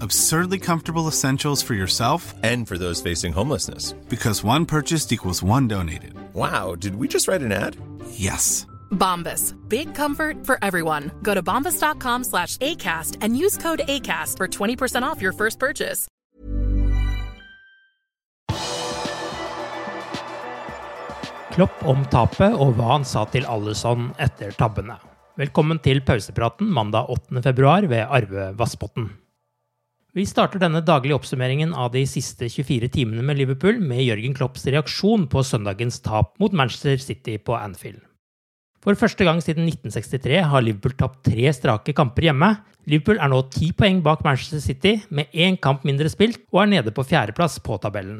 Absurdly comfortable essentials for yourself and for those facing homelessness. Because one purchased equals one donated. Wow, did we just write an ad? Yes. Bombas. Big comfort for everyone. Go to bombas.com slash ACAST and use code ACAST for 20% off your first purchase. Klopp om tapet og hva han sa til Alison etter tabbene. Velkommen til pausepraten mandag 8. februar ved Arve Vassbotten. Vi starter denne daglige oppsummeringen av de siste 24 timene med Liverpool med Jørgen Klopps reaksjon på søndagens tap mot Manchester City på Anfield. For første gang siden 1963 har Liverpool tapt tre strake kamper hjemme. Liverpool er nå ti poeng bak Manchester City, med én kamp mindre spilt, og er nede på fjerdeplass på tabellen.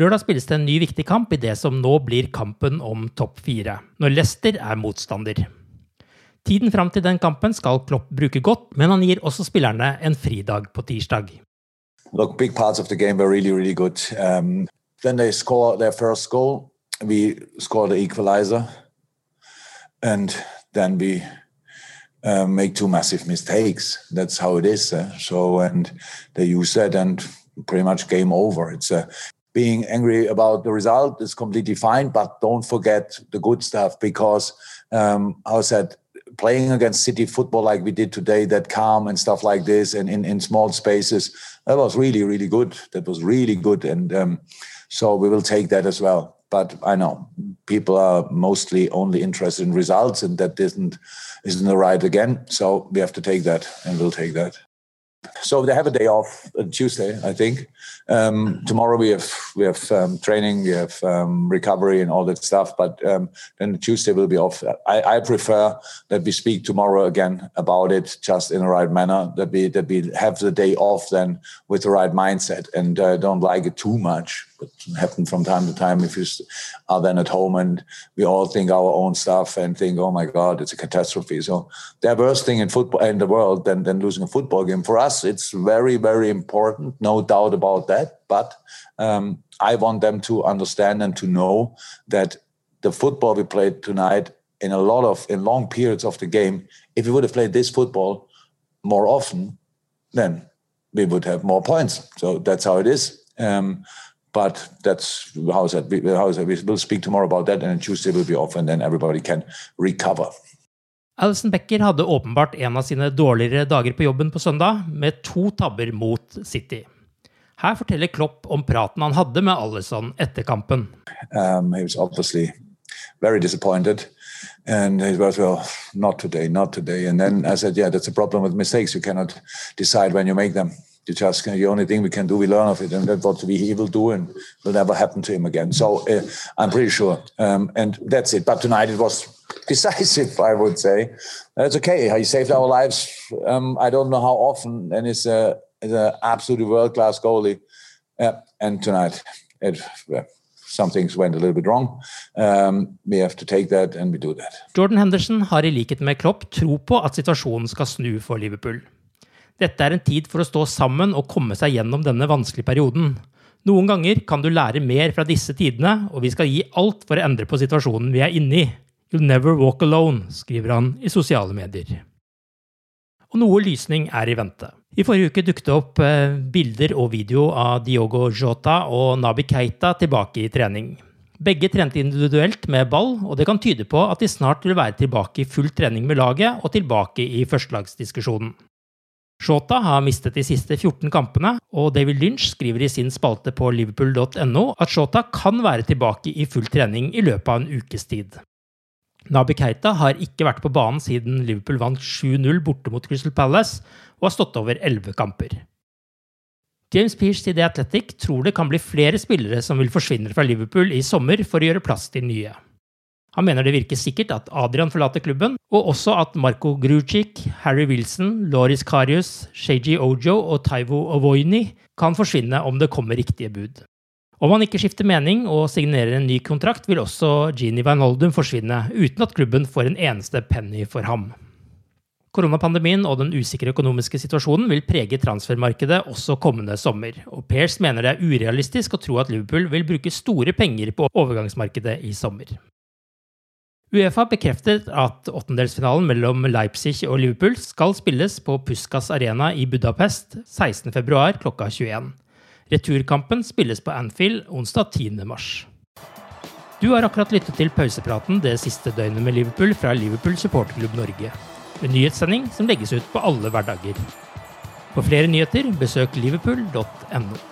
Lørdag spilles det en ny viktig kamp i det som nå blir kampen om topp fire, når Leicester er motstander. Tiden fram til den kampen skal Klopp bruke godt, men han gir også spillerne en fridag på tirsdag. Look, big parts of the game were really, really good. Um, then they score their first goal. We score the equalizer, and then we uh, make two massive mistakes. That's how it is. Uh, so, and they use that, and pretty much game over. It's uh, being angry about the result is completely fine, but don't forget the good stuff because um, I said playing against city football like we did today, that calm and stuff like this, and in, in small spaces, that was really, really good. That was really good. And um, so we will take that as well. But I know people are mostly only interested in results, and that isn't isn't the right again. So we have to take that, and we'll take that. So they have a day off on Tuesday, I think. Um, tomorrow we have we have um, training, we have um, recovery, and all that stuff. But um, then Tuesday will be off. I, I, prefer that we speak tomorrow again about it, just in the right manner. That we that we have the day off then with the right mindset, and uh, don't like it too much but happen from time to time if you are then at home and we all think our own stuff and think, oh my God, it's a catastrophe. So the worst thing in football in the world than, than losing a football game. For us, it's very, very important, no doubt about that. But um, I want them to understand and to know that the football we played tonight in a lot of in long periods of the game, if we would have played this football more often, then we would have more points. So that's how it is. Um, but that's how is that? How is that? We will speak tomorrow about that, and Tuesday will be off, and then everybody can recover. Alison Becker hadde åpenbart en av sine dårligere dager på jobben på søndag, med to tabber mot City. Her forteller Klopp om praten han hadde med Alison etter kampen. Um, he was obviously very disappointed. And he was, well, not today, not today. And then I said, yeah, that's a problem with mistakes. You cannot decide when you make them. You just the only thing we can do we learn of it and that's what we he will do and will never happen to him again. So uh, i'm pretty sure um, and that's it. But tonight it was decisive i would say. That's okay. He saved our lives. Um, i don't know how often and it's a, it's a absolutely world-class goalie. Uh, and tonight it uh, some things went a little bit wrong. Um, we have to take that and we do that. Jordan Henderson har i likhet med Klopp tro på at situasjonen skal snu for Liverpool. Dette er en tid for å stå sammen og komme seg gjennom denne vanskelige perioden. Noen ganger kan du lære mer fra disse tidene, og vi skal gi alt for å endre på situasjonen vi er inne i. You'll never walk alone, skriver han i sosiale medier. Og noe lysning er i vente. I forrige uke dukket det opp eh, bilder og video av Diogo Jota og Nabi Keita tilbake i trening. Begge trente individuelt med ball, og det kan tyde på at de snart vil være tilbake i full trening med laget og tilbake i førstelagsdiskusjonen. Shota har mistet de siste 14 kampene, og David Lynch skriver i sin spalte på liverpool.no at Shota kan være tilbake i full trening i løpet av en ukes tid. Nabi Keita har ikke vært på banen siden Liverpool vant 7-0 borte mot Crystal Palace og har stått over 11 kamper. James Pearce i The Athletic tror det kan bli flere spillere som vil forsvinne fra Liverpool i sommer for å gjøre plass til nye. Han mener det virker sikkert at Adrian forlater klubben, og også at Marco Grucic, Harry Wilson, Loris Karius, Sheiji Ojo og Taivo Ovoini kan forsvinne om det kommer riktige bud. Om han ikke skifter mening og signerer en ny kontrakt, vil også Gini Van Holdum forsvinne, uten at klubben får en eneste penny for ham. Koronapandemien og den usikre økonomiske situasjonen vil prege transfermarkedet også kommende sommer, og Pairs mener det er urealistisk å tro at Liverpool vil bruke store penger på overgangsmarkedet i sommer. Uefa bekreftet at åttendelsfinalen mellom Leipzig og Liverpool skal spilles på Puskas Arena i Budapest 16.2 klokka 21. Returkampen spilles på Anfield onsdag 10. mars. Du har akkurat lyttet til pausepraten det siste døgnet med Liverpool fra Liverpool supporterklubb Norge. En nyhetssending som legges ut på alle hverdager. For flere nyheter, besøk liverpool.no.